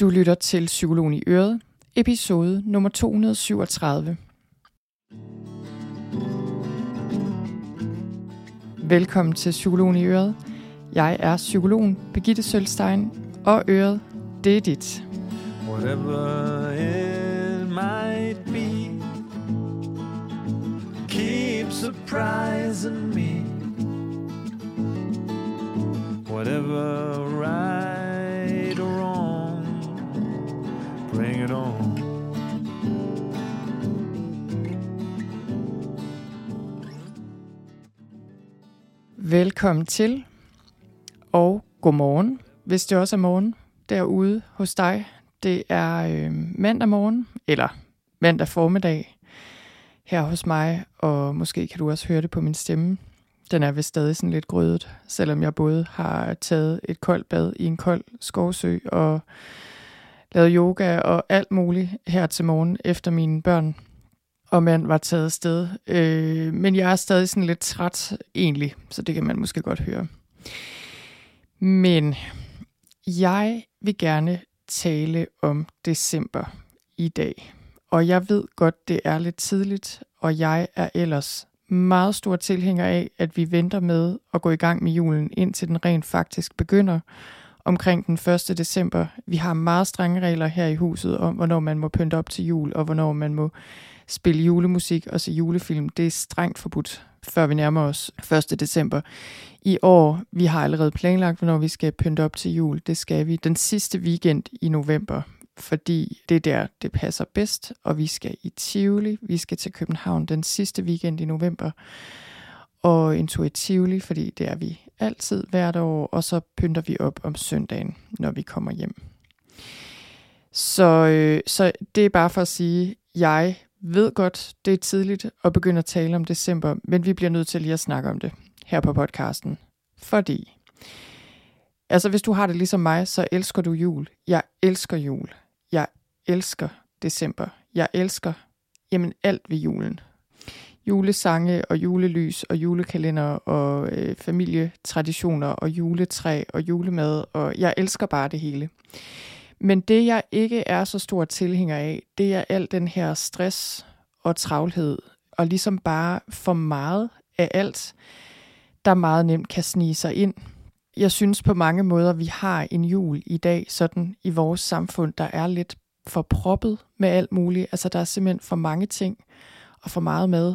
Du lytter til Psykologen i Øret, episode nummer 237. Velkommen til Psykologen i Øret. Jeg er psykologen Begitte Sølstein, og Øret, det er dit. Whatever it might be Keep surprising me Whatever right Bring it on Velkommen til, og godmorgen, hvis det også er morgen derude hos dig. Det er øh, mandag morgen, eller mandag formiddag her hos mig, og måske kan du også høre det på min stemme. Den er vist stadig sådan lidt grødet, selvom jeg både har taget et koldt bad i en kold skovsø og lavet yoga og alt muligt her til morgen efter mine børn og man var taget sted. Øh, men jeg er stadig sådan lidt træt egentlig, så det kan man måske godt høre. Men jeg vil gerne tale om december i dag. Og jeg ved godt, det er lidt tidligt, og jeg er ellers meget stor tilhænger af, at vi venter med at gå i gang med julen, indtil den rent faktisk begynder omkring den 1. december. Vi har meget strenge regler her i huset om, hvornår man må pynte op til jul, og hvornår man må spille julemusik og se julefilm. Det er strengt forbudt, før vi nærmer os 1. december. I år, vi har allerede planlagt, hvornår vi skal pynte op til jul. Det skal vi den sidste weekend i november, fordi det er der, det passer bedst, og vi skal i Tivoli. Vi skal til København den sidste weekend i november, og en tur i Tivoli, fordi det er vi altid hvert år, og så pynter vi op om søndagen, når vi kommer hjem. Så, øh, så det er bare for at sige, jeg ved godt, det er tidligt at begynde at tale om december, men vi bliver nødt til lige at snakke om det her på podcasten. Fordi, altså hvis du har det ligesom mig, så elsker du jul. Jeg elsker jul. Jeg elsker december. Jeg elsker, jamen alt ved julen. Julesange og julelys og julekalender og øh, familietraditioner og juletræ og julemad, og jeg elsker bare det hele. Men det, jeg ikke er så stor tilhænger af, det er al den her stress og travlhed, og ligesom bare for meget af alt, der meget nemt kan snige sig ind. Jeg synes på mange måder, vi har en jul i dag, sådan i vores samfund, der er lidt for proppet med alt muligt. Altså der er simpelthen for mange ting og for meget med.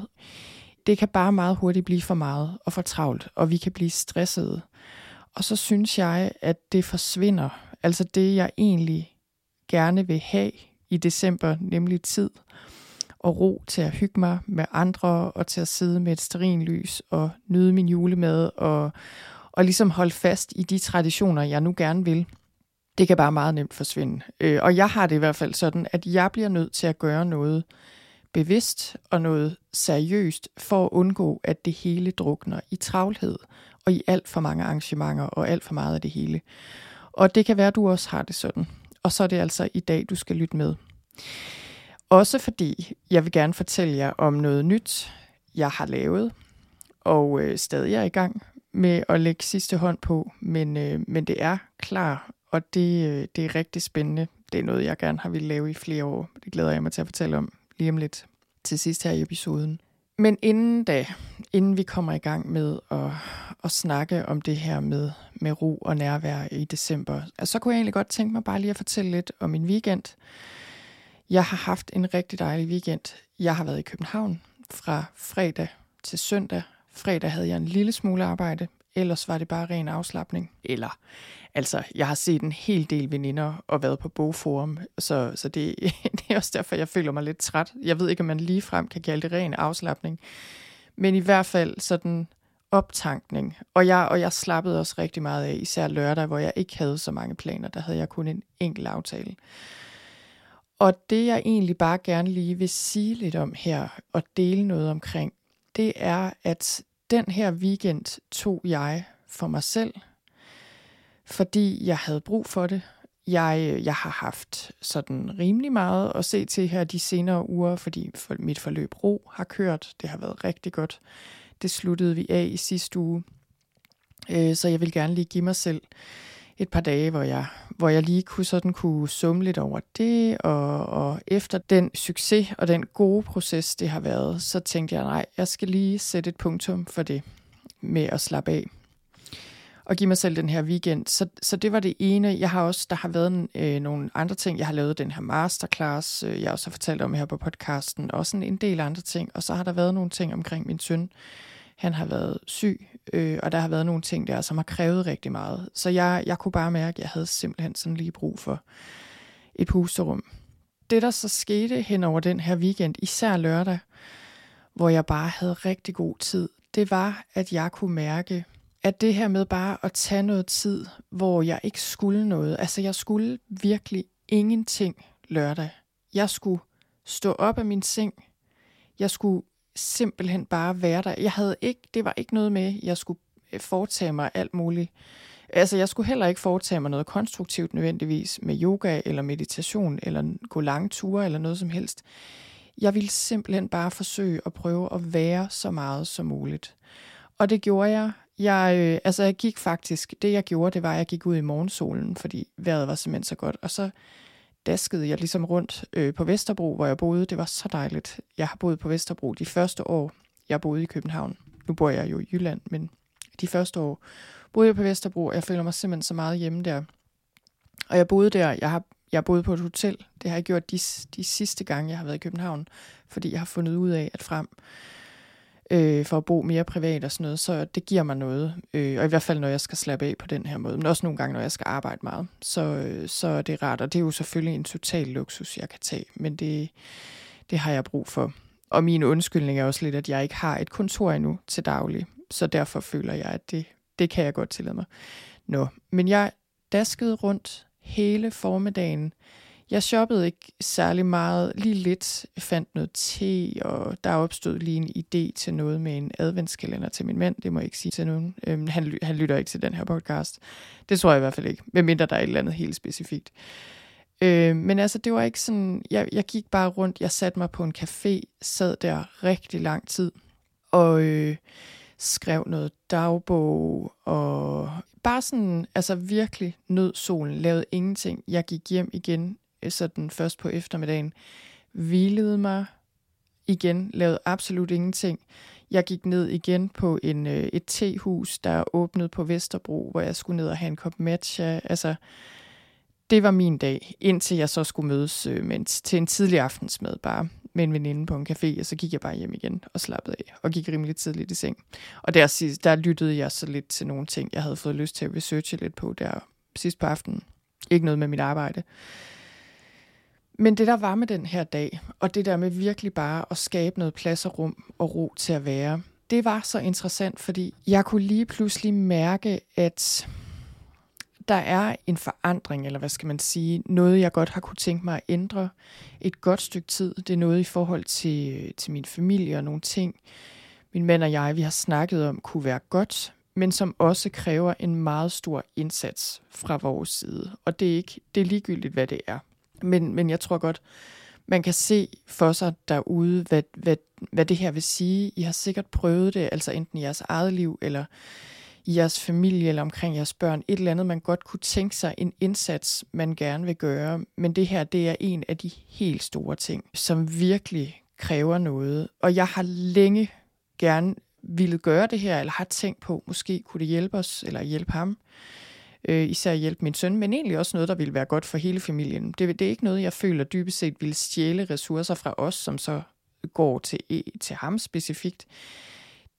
Det kan bare meget hurtigt blive for meget og for travlt, og vi kan blive stressede. Og så synes jeg, at det forsvinder. Altså det, jeg egentlig gerne vil have i december, nemlig tid og ro til at hygge mig med andre og til at sidde med et sterinlys og nyde min julemad og, og ligesom holde fast i de traditioner, jeg nu gerne vil. Det kan bare meget nemt forsvinde. Øh, og jeg har det i hvert fald sådan, at jeg bliver nødt til at gøre noget bevidst og noget seriøst for at undgå, at det hele drukner i travlhed og i alt for mange arrangementer og alt for meget af det hele. Og det kan være, at du også har det sådan. Og så er det altså i dag, du skal lytte med. Også fordi jeg vil gerne fortælle jer om noget nyt, jeg har lavet, og øh, stadig er i gang med at lægge sidste hånd på, men, øh, men det er klar, og det, øh, det er rigtig spændende. Det er noget, jeg gerne har ville lave i flere år. Det glæder jeg mig til at fortælle om lige om lidt til sidst her i episoden. Men inden da, inden vi kommer i gang med at, at snakke om det her med, med ro og nærvær i december, så kunne jeg egentlig godt tænke mig bare lige at fortælle lidt om min weekend. Jeg har haft en rigtig dejlig weekend. Jeg har været i København fra fredag til søndag. Fredag havde jeg en lille smule arbejde, ellers var det bare ren afslappning. Eller, altså, jeg har set en hel del veninder og været på bogforum, så, så det, det er også derfor, jeg føler mig lidt træt. Jeg ved ikke, om man lige frem kan kalde det ren afslappning. Men i hvert fald sådan optankning. Og jeg, og jeg slappede også rigtig meget af, især lørdag, hvor jeg ikke havde så mange planer. Der havde jeg kun en enkelt aftale. Og det jeg egentlig bare gerne lige vil sige lidt om her, og dele noget omkring, det er, at den her weekend tog jeg for mig selv, fordi jeg havde brug for det. Jeg, jeg har haft sådan rimelig meget at se til her de senere uger, fordi for mit forløb ro har kørt. Det har været rigtig godt. Det sluttede vi af i sidste uge. Øh, så jeg vil gerne lige give mig selv et par dage, hvor jeg, hvor jeg lige kunne sådan kunne summe lidt over det, og, og efter den succes og den gode proces, det har været, så tænkte jeg, nej, jeg skal lige sætte et punktum for det med at slappe af og give mig selv den her weekend. Så, så det var det ene. Jeg har også, der har været øh, nogle andre ting. Jeg har lavet den her masterclass, øh, jeg også har fortalt om her på podcasten, og sådan en del andre ting. Og så har der været nogle ting omkring min søn. Han har været syg, øh, og der har været nogle ting der, som har krævet rigtig meget. Så jeg, jeg kunne bare mærke, at jeg havde simpelthen sådan lige brug for et pusterum. Det, der så skete hen over den her weekend, især lørdag, hvor jeg bare havde rigtig god tid, det var, at jeg kunne mærke, at det her med bare at tage noget tid, hvor jeg ikke skulle noget. Altså, jeg skulle virkelig ingenting lørdag. Jeg skulle stå op af min seng. Jeg skulle simpelthen bare være der. Jeg havde ikke, det var ikke noget med, jeg skulle øh, foretage mig alt muligt. Altså, jeg skulle heller ikke foretage mig noget konstruktivt nødvendigvis med yoga eller meditation eller gå lange ture eller noget som helst. Jeg ville simpelthen bare forsøge at prøve at være så meget som muligt. Og det gjorde jeg jeg, øh, altså jeg gik faktisk, det jeg gjorde, det var, at jeg gik ud i morgensolen, fordi vejret var simpelthen så godt. Og så daskede jeg ligesom rundt øh, på Vesterbro, hvor jeg boede. Det var så dejligt. Jeg har boet på Vesterbro de første år, jeg boede i København. Nu bor jeg jo i Jylland, men de første år boede jeg på Vesterbro, og jeg føler mig simpelthen så meget hjemme der. Og jeg boede der, jeg har jeg boede på et hotel. Det har jeg gjort de, de sidste gange, jeg har været i København, fordi jeg har fundet ud af, at frem øh, for at bo mere privat og sådan noget, så det giver mig noget. Øh, og i hvert fald, når jeg skal slappe af på den her måde. Men også nogle gange, når jeg skal arbejde meget. Så, øh, så er det rart. Og det er jo selvfølgelig en total luksus, jeg kan tage. Men det, det har jeg brug for. Og min undskyldning er også lidt, at jeg ikke har et kontor endnu til daglig. Så derfor føler jeg, at det, det kan jeg godt tillade mig. Nå, men jeg daskede rundt hele formiddagen jeg shoppede ikke særlig meget, lige lidt. Jeg fandt noget te, og der opstod lige en idé til noget med en adventskalender til min mand. Det må jeg ikke sige til nogen. Øhm, han, han lytter ikke til den her podcast. Det tror jeg i hvert fald ikke, medmindre der er et eller andet helt specifikt. Øh, men altså, det var ikke sådan, jeg, jeg gik bare rundt, jeg satte mig på en café, sad der rigtig lang tid, og øh, skrev noget dagbog, og bare sådan, altså virkelig nød solen, lavede ingenting. Jeg gik hjem igen Øh, sådan først på eftermiddagen, hvilede mig igen, lavede absolut ingenting. Jeg gik ned igen på en, øh, et tehus, der åbnede på Vesterbro, hvor jeg skulle ned og have en kop matcha. Altså, det var min dag, indtil jeg så skulle mødes øh, med en, til en tidlig aftensmad bare med en veninde på en café, og så gik jeg bare hjem igen og slappede af, og gik rimelig tidligt i seng. Og der, der lyttede jeg så lidt til nogle ting, jeg havde fået lyst til at researche lidt på der sidst på aftenen. Ikke noget med mit arbejde. Men det der var med den her dag, og det der med virkelig bare at skabe noget plads og rum og ro til at være, det var så interessant, fordi jeg kunne lige pludselig mærke, at der er en forandring, eller hvad skal man sige, noget jeg godt har kunne tænke mig at ændre et godt stykke tid. Det er noget i forhold til, til min familie og nogle ting, min mand og jeg, vi har snakket om, kunne være godt, men som også kræver en meget stor indsats fra vores side. Og det er, ikke, det er ligegyldigt, hvad det er. Men, men jeg tror godt, man kan se for sig derude, hvad, hvad, hvad det her vil sige. I har sikkert prøvet det, altså enten i jeres eget liv, eller i jeres familie, eller omkring jeres børn. Et eller andet, man godt kunne tænke sig, en indsats, man gerne vil gøre. Men det her, det er en af de helt store ting, som virkelig kræver noget. Og jeg har længe gerne ville gøre det her, eller har tænkt på, måske kunne det hjælpe os, eller hjælpe ham øh, især hjælpe min søn, men egentlig også noget, der ville være godt for hele familien. Det, det er ikke noget, jeg føler dybest set vil stjæle ressourcer fra os, som så går til, til ham specifikt.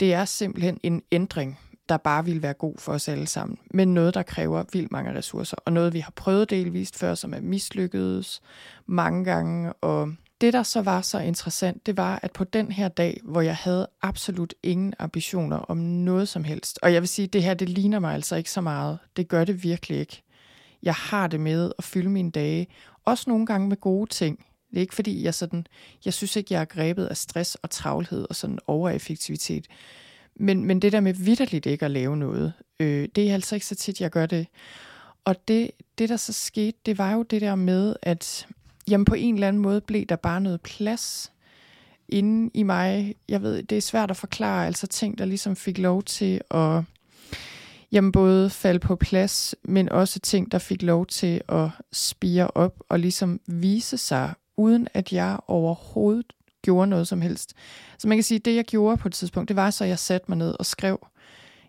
Det er simpelthen en ændring, der bare vil være god for os alle sammen, men noget, der kræver vildt mange ressourcer, og noget, vi har prøvet delvist før, som er mislykkedes mange gange, og det, der så var så interessant, det var, at på den her dag, hvor jeg havde absolut ingen ambitioner om noget som helst, og jeg vil sige, det her, det ligner mig altså ikke så meget. Det gør det virkelig ikke. Jeg har det med at fylde mine dage, også nogle gange med gode ting. Det er ikke fordi, jeg sådan, jeg synes ikke, jeg er grebet af stress og travlhed og sådan overeffektivitet. Men, men det der med vidderligt ikke at lave noget, øh, det er altså ikke så tit, jeg gør det. Og det, det, der så skete, det var jo det der med, at jamen på en eller anden måde blev der bare noget plads inde i mig. Jeg ved, det er svært at forklare, altså ting, der ligesom fik lov til at jamen både falde på plads, men også ting, der fik lov til at spire op og ligesom vise sig, uden at jeg overhovedet gjorde noget som helst. Så man kan sige, at det jeg gjorde på et tidspunkt, det var så, at jeg satte mig ned og skrev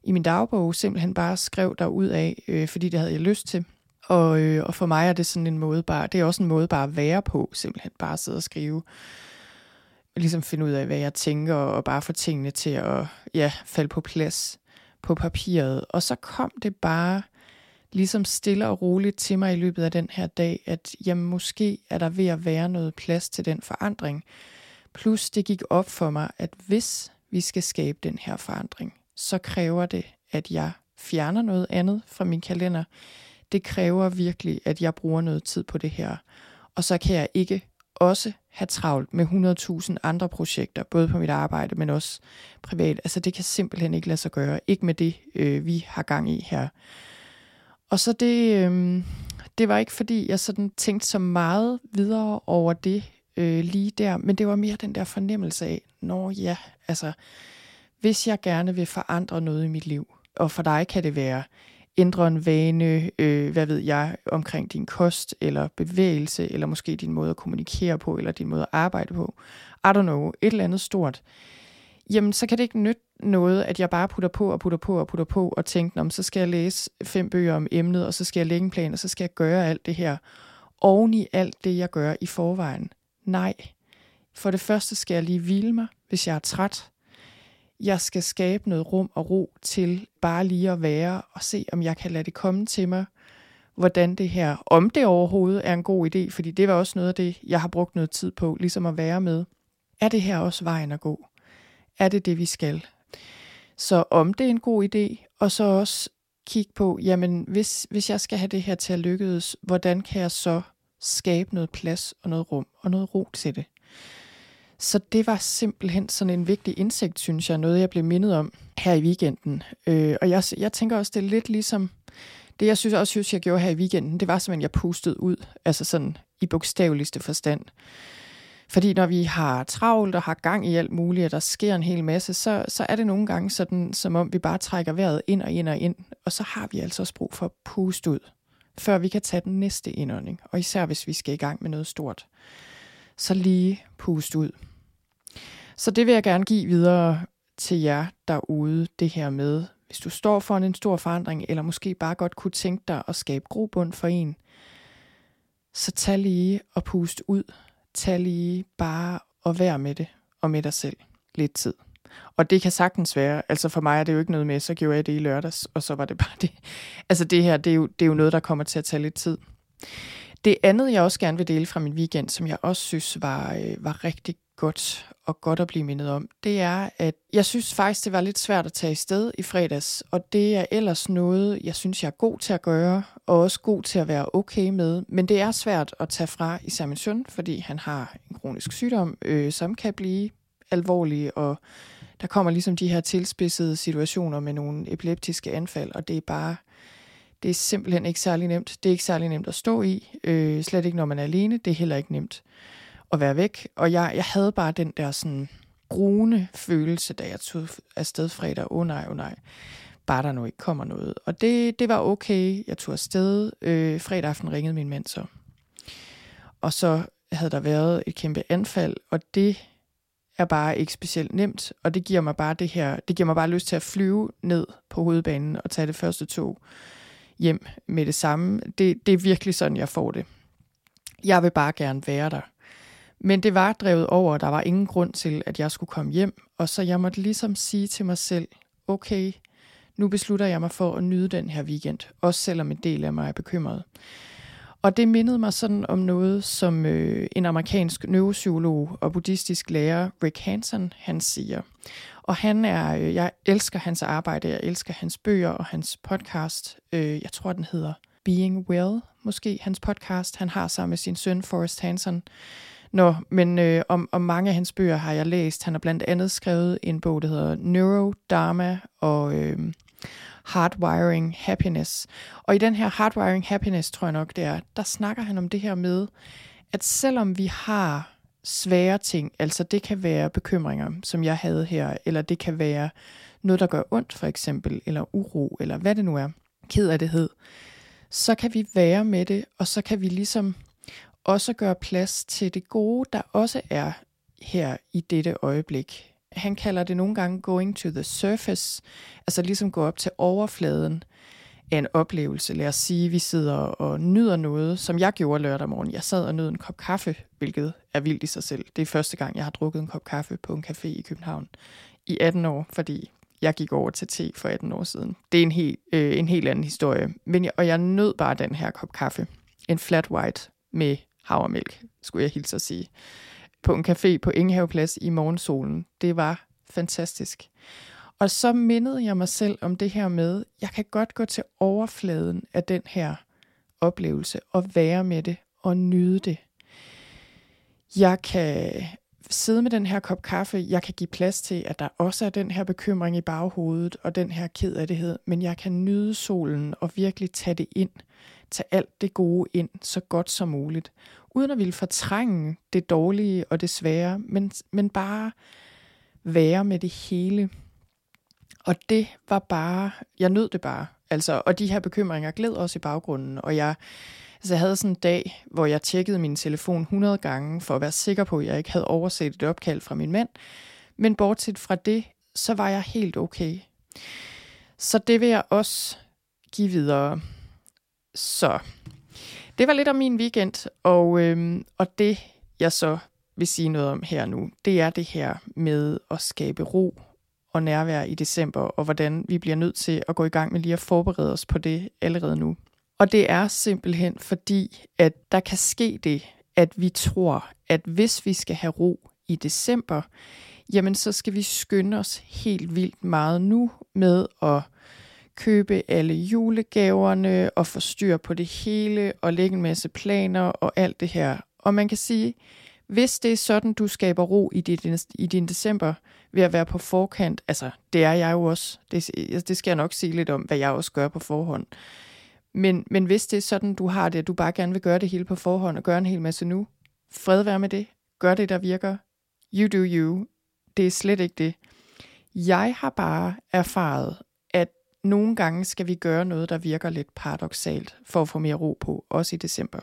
i min dagbog, simpelthen bare skrev der ud af, øh, fordi det havde jeg lyst til. Og, øh, og for mig er det sådan en måde bare, det er også en måde bare at være på, simpelthen bare at sidde og skrive ligesom finde ud af, hvad jeg tænker, og bare få tingene til at ja, falde på plads på papiret. Og så kom det bare ligesom stille og roligt til mig i løbet af den her dag, at jamen, måske er der ved at være noget plads til den forandring. Plus det gik op for mig, at hvis vi skal skabe den her forandring, så kræver det, at jeg fjerner noget andet fra min kalender. Det kræver virkelig, at jeg bruger noget tid på det her. Og så kan jeg ikke også have travlt med 100.000 andre projekter, både på mit arbejde, men også privat. Altså det kan simpelthen ikke lade sig gøre. Ikke med det, øh, vi har gang i her. Og så det, øh, det var ikke fordi, jeg sådan tænkte så meget videre over det øh, lige der, men det var mere den der fornemmelse af, når ja, altså, hvis jeg gerne vil forandre noget i mit liv, og for dig kan det være ændre en vane, øh, hvad ved jeg, omkring din kost eller bevægelse, eller måske din måde at kommunikere på, eller din måde at arbejde på. I don't know, et eller andet stort. Jamen, så kan det ikke nytte noget, at jeg bare putter på og putter på og putter på og tænker, om så skal jeg læse fem bøger om emnet, og så skal jeg lægge en plan, og så skal jeg gøre alt det her oven i alt det, jeg gør i forvejen. Nej. For det første skal jeg lige hvile mig, hvis jeg er træt jeg skal skabe noget rum og ro til bare lige at være og se, om jeg kan lade det komme til mig, hvordan det her, om det overhovedet er en god idé, fordi det var også noget af det, jeg har brugt noget tid på, ligesom at være med. Er det her også vejen at gå? Er det det, vi skal? Så om det er en god idé, og så også kigge på, jamen hvis, hvis jeg skal have det her til at lykkes, hvordan kan jeg så skabe noget plads og noget rum og noget ro til det? Så det var simpelthen sådan en vigtig indsigt, synes jeg, noget jeg blev mindet om her i weekenden. Øh, og jeg, jeg tænker også, det er lidt ligesom, det jeg synes også, synes, jeg gjorde her i weekenden, det var simpelthen, jeg pustede ud, altså sådan i bogstaveligste forstand. Fordi når vi har travlt og har gang i alt muligt, og der sker en hel masse, så, så er det nogle gange sådan, som om vi bare trækker vejret ind og ind og ind, og så har vi altså også brug for at puste ud, før vi kan tage den næste indånding, og især hvis vi skal i gang med noget stort så lige puste ud. Så det vil jeg gerne give videre til jer derude, det her med, hvis du står for en stor forandring, eller måske bare godt kunne tænke dig at skabe grobund for en, så tag lige og pust ud. Tag lige bare og vær med det, og med dig selv lidt tid. Og det kan sagtens være, altså for mig er det jo ikke noget med, så gjorde jeg det i lørdags, og så var det bare det. Altså det her, det er jo, det er jo noget, der kommer til at tage lidt tid. Det andet, jeg også gerne vil dele fra min weekend, som jeg også synes var, øh, var rigtig godt og godt at blive mindet om, det er, at jeg synes faktisk, det var lidt svært at tage i sted i fredags, og det er ellers noget, jeg synes, jeg er god til at gøre, og også god til at være okay med, men det er svært at tage fra især min søn, fordi han har en kronisk sygdom, øh, som kan blive alvorlig, og der kommer ligesom de her tilspidsede situationer med nogle epileptiske anfald, og det er bare det er simpelthen ikke særlig nemt. Det er ikke særlig nemt at stå i, øh, slet ikke når man er alene. Det er heller ikke nemt at være væk. Og jeg, jeg havde bare den der sådan gruende følelse, da jeg tog afsted fredag. Åh oh, nej, åh oh, nej. Bare der nu ikke kommer noget. Og det, det var okay. Jeg tog afsted. Øh, fredag aften ringede min mand så. Og så havde der været et kæmpe anfald, og det er bare ikke specielt nemt, og det giver mig bare det her, det giver mig bare lyst til at flyve ned på hovedbanen og tage det første tog hjem med det samme. Det, det er virkelig sådan, jeg får det. Jeg vil bare gerne være der. Men det var drevet over, og der var ingen grund til, at jeg skulle komme hjem. Og så jeg måtte ligesom sige til mig selv, okay, nu beslutter jeg mig for at nyde den her weekend, også selvom en del af mig er bekymret. Og det mindede mig sådan om noget, som øh, en amerikansk neuropsykolog og buddhistisk lærer, Rick Hansen, han siger. Og han er, øh, jeg elsker hans arbejde, jeg elsker hans bøger og hans podcast. Øh, jeg tror, den hedder Being Well, måske hans podcast. Han har sammen med sin søn Forrest Hansen. Nå, men øh, om, om mange af hans bøger har jeg læst. Han har blandt andet skrevet en bog, der hedder Neurodharma og øh, Hardwiring Happiness. Og i den her Hardwiring Happiness, tror jeg nok det er, der snakker han om det her med, at selvom vi har svære ting. Altså det kan være bekymringer, som jeg havde her, eller det kan være noget, der gør ondt for eksempel, eller uro, eller hvad det nu er, ked af det hed, så kan vi være med det, og så kan vi ligesom også gøre plads til det gode, der også er her i dette øjeblik. Han kalder det nogle gange going to the surface, altså ligesom gå op til overfladen af en oplevelse. Lad os sige, at vi sidder og nyder noget, som jeg gjorde lørdag morgen. Jeg sad og nød en kop kaffe, hvilket er vildt i sig selv. Det er første gang, jeg har drukket en kop kaffe på en café i København i 18 år, fordi jeg gik over til te for 18 år siden. Det er en, helt, øh, en helt anden historie. Men jeg, og jeg nød bare den her kop kaffe. En flat white med havremælk, skulle jeg hilse at sige. På en café på Ingehaveplads i morgensolen. Det var fantastisk. Og så mindede jeg mig selv om det her med, jeg kan godt gå til overfladen af den her oplevelse og være med det og nyde det. Jeg kan sidde med den her kop kaffe, jeg kan give plads til, at der også er den her bekymring i baghovedet og den her ked af det, men jeg kan nyde solen og virkelig tage det ind, tage alt det gode ind så godt som muligt, uden at ville fortrænge det dårlige og det svære, men, men bare være med det hele. Og det var bare, jeg nød det bare. Altså, og de her bekymringer gled også i baggrunden, og jeg, altså, jeg havde sådan en dag, hvor jeg tjekkede min telefon 100 gange, for at være sikker på, at jeg ikke havde overset et opkald fra min mand. Men bortset fra det, så var jeg helt okay. Så det vil jeg også give videre. Så det var lidt om min weekend, og, øhm, og det jeg så vil sige noget om her nu, det er det her med at skabe ro og nærvær i december, og hvordan vi bliver nødt til at gå i gang med lige at forberede os på det allerede nu. Og det er simpelthen fordi, at der kan ske det, at vi tror, at hvis vi skal have ro i december, jamen så skal vi skynde os helt vildt meget nu med at købe alle julegaverne og få styr på det hele og lægge en masse planer og alt det her. Og man kan sige, hvis det er sådan, du skaber ro i din, i din december ved at være på forkant, altså det er jeg jo også, det, altså, det skal jeg nok sige lidt om, hvad jeg også gør på forhånd. Men, men hvis det er sådan, du har det, at du bare gerne vil gøre det hele på forhånd og gøre en hel masse nu, fred være med det. Gør det, der virker. You do you. Det er slet ikke det. Jeg har bare erfaret, nogle gange skal vi gøre noget, der virker lidt paradoxalt, for at få mere ro på, også i december.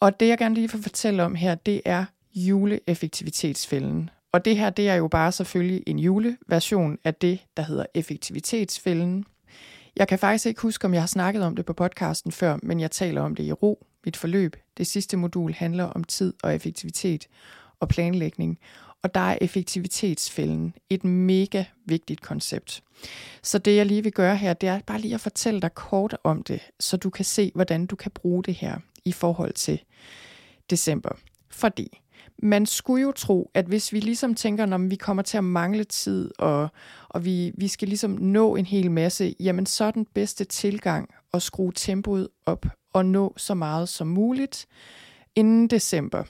Og det jeg gerne lige vil fortælle om her, det er juleeffektivitetsfælden. Og det her, det er jo bare selvfølgelig en juleversion af det, der hedder effektivitetsfælden. Jeg kan faktisk ikke huske, om jeg har snakket om det på podcasten før, men jeg taler om det i ro, mit forløb. Det sidste modul handler om tid og effektivitet og planlægning. Og der er effektivitetsfælden et mega vigtigt koncept. Så det jeg lige vil gøre her, det er bare lige at fortælle dig kort om det, så du kan se, hvordan du kan bruge det her i forhold til december. Fordi man skulle jo tro, at hvis vi ligesom tænker, når vi kommer til at mangle tid, og, og vi, vi skal ligesom nå en hel masse, jamen så er den bedste tilgang at skrue tempoet op og nå så meget som muligt inden december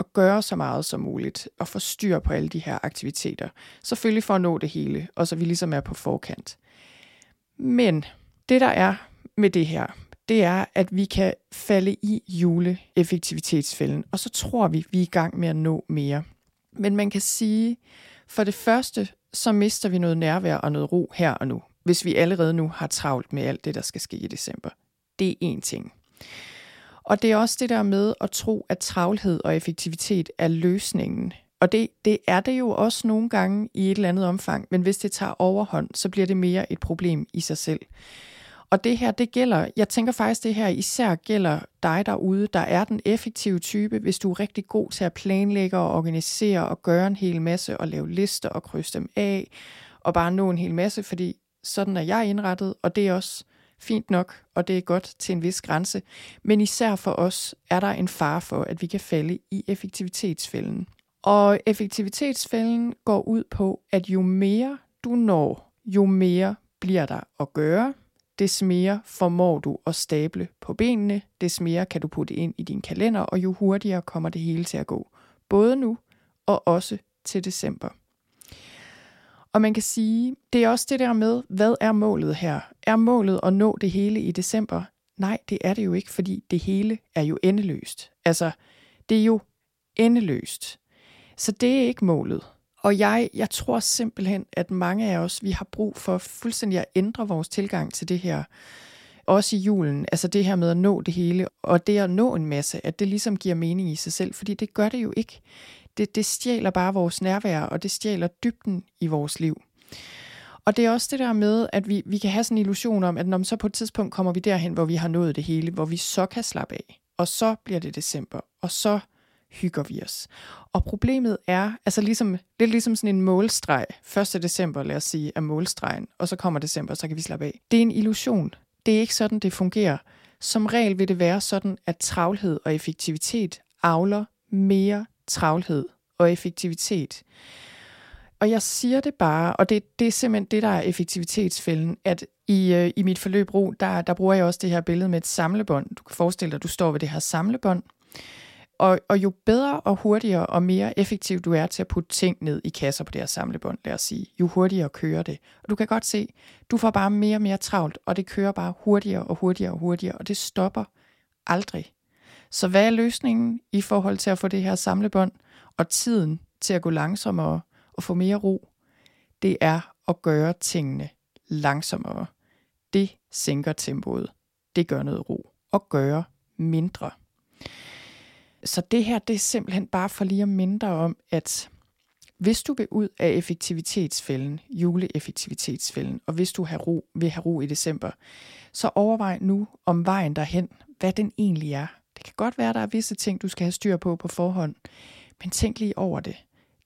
at gøre så meget som muligt og få styr på alle de her aktiviteter. Selvfølgelig for at nå det hele, og så vi ligesom er på forkant. Men det der er med det her, det er, at vi kan falde i juleeffektivitetsfælden, og så tror vi, vi er i gang med at nå mere. Men man kan sige, for det første, så mister vi noget nærvær og noget ro her og nu, hvis vi allerede nu har travlt med alt det, der skal ske i december. Det er én ting. Og det er også det der med at tro, at travlhed og effektivitet er løsningen. Og det, det er det jo også nogle gange i et eller andet omfang, men hvis det tager overhånd, så bliver det mere et problem i sig selv. Og det her, det gælder, jeg tænker faktisk, det her især gælder dig derude, der er den effektive type, hvis du er rigtig god til at planlægge og organisere og gøre en hel masse og lave lister og krydse dem af og bare nå en hel masse, fordi sådan er jeg indrettet, og det er også fint nok, og det er godt til en vis grænse. Men især for os er der en fare for, at vi kan falde i effektivitetsfælden. Og effektivitetsfælden går ud på, at jo mere du når, jo mere bliver der at gøre, des mere formår du at stable på benene, des mere kan du putte ind i din kalender, og jo hurtigere kommer det hele til at gå. Både nu og også til december. Og man kan sige, det er også det der med, hvad er målet her? Er målet at nå det hele i december? Nej, det er det jo ikke, fordi det hele er jo endeløst. Altså, det er jo endeløst. Så det er ikke målet. Og jeg, jeg tror simpelthen, at mange af os, vi har brug for fuldstændig at ændre vores tilgang til det her. Også i julen, altså det her med at nå det hele, og det at nå en masse, at det ligesom giver mening i sig selv, fordi det gør det jo ikke. Det, det stjæler bare vores nærvær, og det stjæler dybden i vores liv. Og det er også det der med, at vi, vi kan have sådan en illusion om, at når så på et tidspunkt kommer vi derhen, hvor vi har nået det hele, hvor vi så kan slappe af. Og så bliver det december, og så hygger vi os. Og problemet er, altså ligesom, lidt ligesom sådan en målstreg. 1. december, lad os sige, er målstregen, og så kommer december, så kan vi slappe af. Det er en illusion. Det er ikke sådan, det fungerer. Som regel vil det være sådan, at travlhed og effektivitet avler mere travlhed og effektivitet. Og jeg siger det bare, og det, det er simpelthen det, der er effektivitetsfælden, at i, øh, i mit forløb ro, der, der bruger jeg også det her billede med et samlebånd. Du kan forestille dig, at du står ved det her samlebånd, og, og jo bedre og hurtigere og mere effektiv du er til at putte ting ned i kasser på det her samlebånd, lad os sige, jo hurtigere kører det. Og du kan godt se, du får bare mere og mere travlt, og det kører bare hurtigere og hurtigere og hurtigere, og det stopper aldrig. Så hvad er løsningen i forhold til at få det her samlebånd og tiden til at gå langsommere og få mere ro? Det er at gøre tingene langsommere. Det sænker tempoet. Det gør noget ro. Og gøre mindre. Så det her, det er simpelthen bare for lige at mindre om, at hvis du vil ud af effektivitetsfælden, juleeffektivitetsfælden, og hvis du har ro, vil have ro i december, så overvej nu om vejen derhen, hvad den egentlig er. Det kan godt være, at der er visse ting, du skal have styr på på forhånd, men tænk lige over det.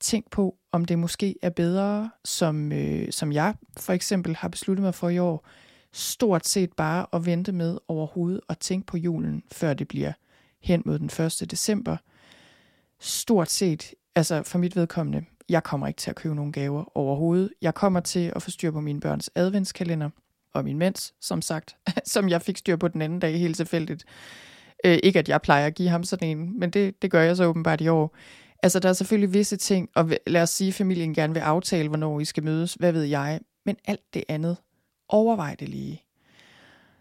Tænk på, om det måske er bedre, som, øh, som jeg for eksempel har besluttet mig for i år, stort set bare at vente med overhovedet og tænke på julen, før det bliver hen mod den 1. december. Stort set, altså for mit vedkommende, jeg kommer ikke til at købe nogen gaver overhovedet. Jeg kommer til at få styr på mine børns adventskalender og min mens, som sagt, som jeg fik styr på den anden dag helt tilfældigt. Øh, ikke at jeg plejer at give ham sådan en, men det, det gør jeg så åbenbart i år. Altså, der er selvfølgelig visse ting, og lad os sige, at familien gerne vil aftale, hvornår I skal mødes, hvad ved jeg, men alt det andet, overvej det lige.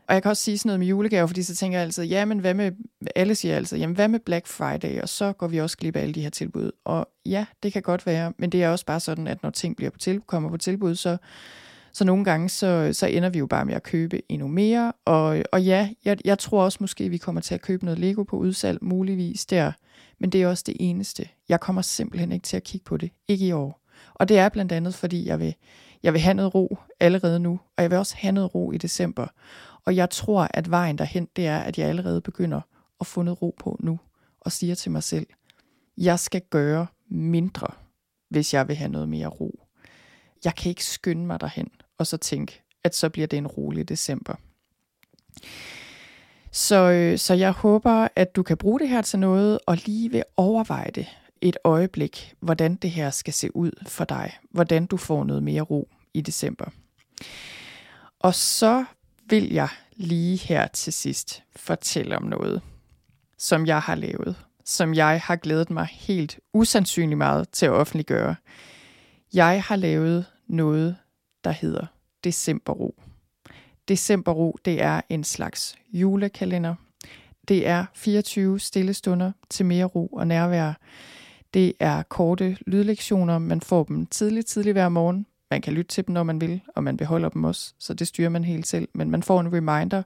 Og jeg kan også sige sådan noget med julegaver, fordi så tænker jeg altid, ja, men hvad med, alle siger altid, jamen hvad med Black Friday, og så går vi også glip af alle de her tilbud. Og ja, det kan godt være, men det er også bare sådan, at når ting bliver på til, kommer på tilbud, så, så nogle gange, så, så ender vi jo bare med at købe endnu mere. Og, og ja, jeg, jeg tror også måske, at vi kommer til at købe noget Lego på udsalg, muligvis der. Men det er også det eneste. Jeg kommer simpelthen ikke til at kigge på det. Ikke i år. Og det er blandt andet, fordi jeg vil, jeg vil have noget ro allerede nu, og jeg vil også have noget ro i december. Og jeg tror, at vejen derhen, det er, at jeg allerede begynder at få noget ro på nu, og siger til mig selv, jeg skal gøre mindre, hvis jeg vil have noget mere ro. Jeg kan ikke skynde mig derhen, og så tænke, at så bliver det en rolig december. Så, øh, så jeg håber, at du kan bruge det her til noget, og lige vil overveje det et øjeblik, hvordan det her skal se ud for dig. Hvordan du får noget mere ro i december. Og så vil jeg lige her til sidst fortælle om noget, som jeg har lavet, som jeg har glædet mig helt usandsynligt meget til at offentliggøre. Jeg har lavet noget, der hedder Decemberro. Decemberro, det er en slags julekalender. Det er 24 stille stunder til mere ro og nærvær. Det er korte lydlektioner. Man får dem tidligt, tidligt hver morgen man kan lytte til dem, når man vil, og man beholder dem også, så det styrer man helt selv. Men man får en reminder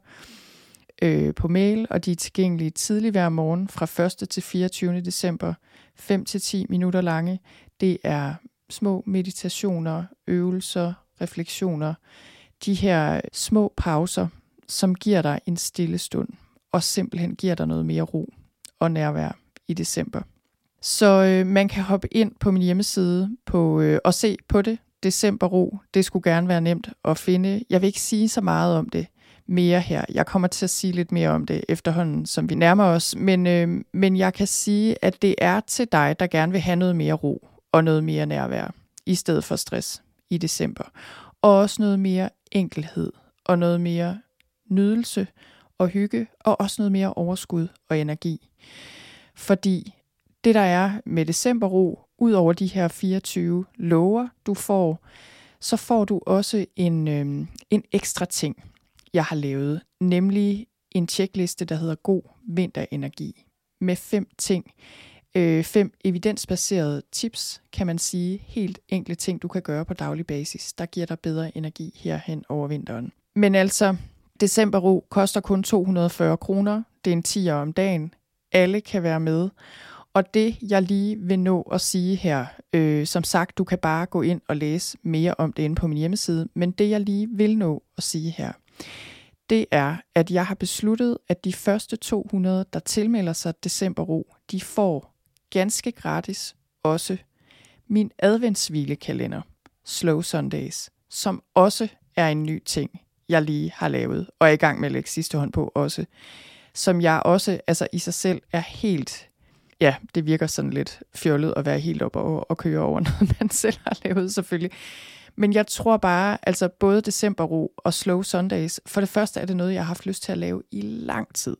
øh, på mail, og de er tilgængelige tidlig hver morgen fra 1. til 24. december, 5 til 10 minutter lange. Det er små meditationer, øvelser, refleksioner, de her små pauser, som giver dig en stille stund, og simpelthen giver dig noget mere ro og nærvær i december. Så øh, man kan hoppe ind på min hjemmeside på, øh, og se på det decemberro, det skulle gerne være nemt at finde. Jeg vil ikke sige så meget om det mere her. Jeg kommer til at sige lidt mere om det efterhånden, som vi nærmer os. Men, øh, men jeg kan sige, at det er til dig, der gerne vil have noget mere ro og noget mere nærvær, i stedet for stress i december. Og også noget mere enkelhed og noget mere nydelse og hygge, og også noget mere overskud og energi. Fordi det, der er med decemberro, ud over de her 24 lover, du får, så får du også en, øh, en ekstra ting, jeg har lavet, nemlig en tjekliste, der hedder God Vinterenergi, med fem ting, øh, fem evidensbaserede tips, kan man sige, helt enkle ting, du kan gøre på daglig basis, der giver dig bedre energi herhen over vinteren. Men altså, decemberro koster kun 240 kroner. Det er en 10 om dagen. Alle kan være med. Og det, jeg lige vil nå at sige her, øh, som sagt, du kan bare gå ind og læse mere om det inde på min hjemmeside, men det, jeg lige vil nå at sige her, det er, at jeg har besluttet, at de første 200, der tilmelder sig decemberro, de får ganske gratis også min adventshvilekalender, Slow Sundays, som også er en ny ting, jeg lige har lavet, og er i gang med at lægge sidste hånd på også, som jeg også altså i sig selv er helt ja, det virker sådan lidt fjollet at være helt op og, og køre over noget, man selv har lavet selvfølgelig. Men jeg tror bare, altså både Decemberro og Slow Sundays, for det første er det noget, jeg har haft lyst til at lave i lang tid.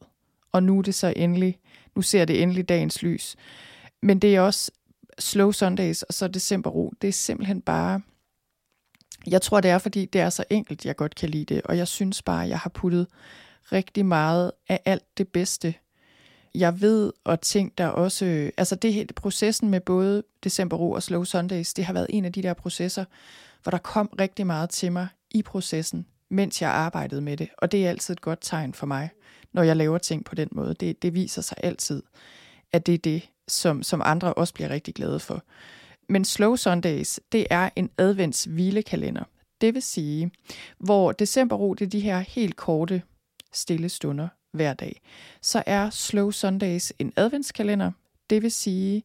Og nu er det så endelig, nu ser det endelig dagens lys. Men det er også Slow Sundays og så December Ro. det er simpelthen bare, jeg tror det er, fordi det er så enkelt, jeg godt kan lide det. Og jeg synes bare, jeg har puttet rigtig meget af alt det bedste jeg ved, og ting, der også... Altså det, hele, processen med både December Ro og Slow Sundays, det har været en af de der processer, hvor der kom rigtig meget til mig i processen, mens jeg arbejdede med det. Og det er altid et godt tegn for mig, når jeg laver ting på den måde. Det, det viser sig altid, at det er det, som, som andre også bliver rigtig glade for. Men Slow Sundays, det er en advents hvilekalender. Det vil sige, hvor decemberro, det er de her helt korte, stille stunder, hver dag, så er Slow Sundays en adventskalender. Det vil sige,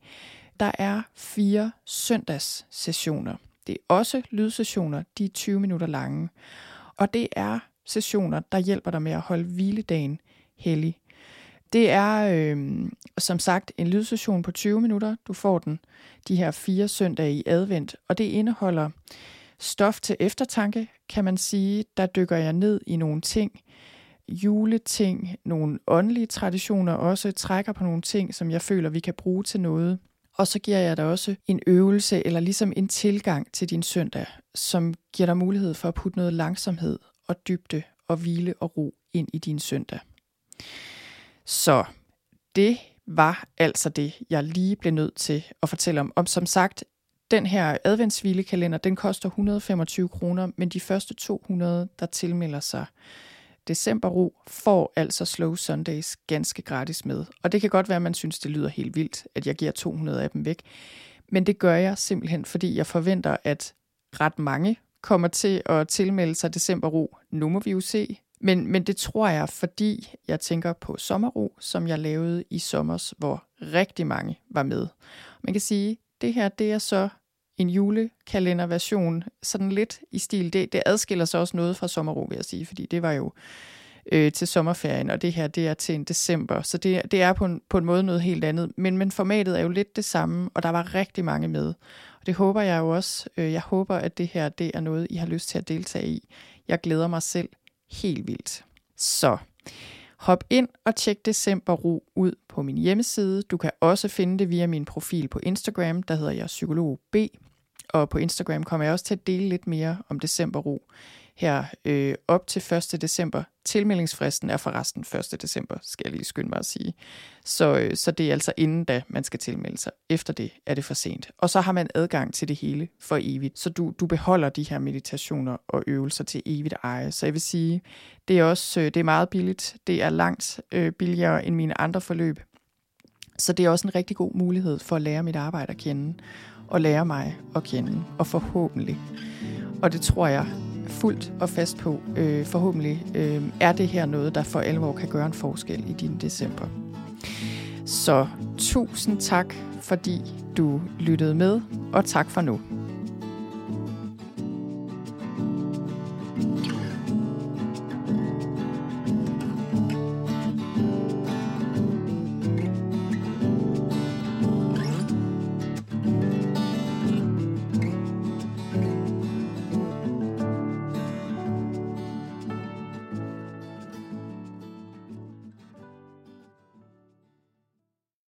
der er fire søndagssessioner. Det er også lydsessioner, de er 20 minutter lange. Og det er sessioner, der hjælper dig med at holde hviledagen hellig. Det er øh, som sagt en lydsession på 20 minutter. Du får den de her fire søndage i advent, og det indeholder stof til eftertanke, kan man sige. Der dykker jeg ned i nogle ting, juleting, nogle åndelige traditioner også, trækker på nogle ting, som jeg føler, vi kan bruge til noget. Og så giver jeg dig også en øvelse, eller ligesom en tilgang til din søndag, som giver dig mulighed for at putte noget langsomhed og dybde og hvile og ro ind i din søndag. Så det var altså det, jeg lige blev nødt til at fortælle om. Om som sagt, den her adventshvilekalender, den koster 125 kroner, men de første 200, der tilmelder sig, decemberro får altså Slow Sundays ganske gratis med. Og det kan godt være, at man synes, det lyder helt vildt, at jeg giver 200 af dem væk. Men det gør jeg simpelthen, fordi jeg forventer, at ret mange kommer til at tilmelde sig decemberro. Nu må vi jo se. Men, men det tror jeg, fordi jeg tænker på sommerro, som jeg lavede i sommers, hvor rigtig mange var med. Man kan sige, det her det er så en julekalenderversion, sådan lidt i stil. Det, det adskiller sig også noget fra sommerro, vil jeg sige, fordi det var jo øh, til sommerferien, og det her, det er til en december. Så det, det er på en, på en måde noget helt andet. Men, men formatet er jo lidt det samme, og der var rigtig mange med. Og det håber jeg jo også. Øh, jeg håber, at det her, det er noget, I har lyst til at deltage i. Jeg glæder mig selv helt vildt. Så hop ind og tjek December Ro ud på min hjemmeside. Du kan også finde det via min profil på Instagram, der hedder jeg Psykolog B og på Instagram kommer jeg også til at dele lidt mere om December Ro her øh, op til 1. december. Tilmeldingsfristen er forresten 1. december, skal jeg lige skynde mig at sige. Så, øh, så det er altså inden da, man skal tilmelde sig. Efter det er det for sent. Og så har man adgang til det hele for evigt. Så du, du beholder de her meditationer og øvelser til evigt eje. Så jeg vil sige, det er også øh, det er meget billigt. Det er langt øh, billigere end mine andre forløb. Så det er også en rigtig god mulighed for at lære mit arbejde at kende og lære mig at kende, og forhåbentlig, og det tror jeg fuldt og fast på, øh, forhåbentlig øh, er det her noget, der for alvor kan gøre en forskel i din december. Så tusind tak, fordi du lyttede med, og tak for nu.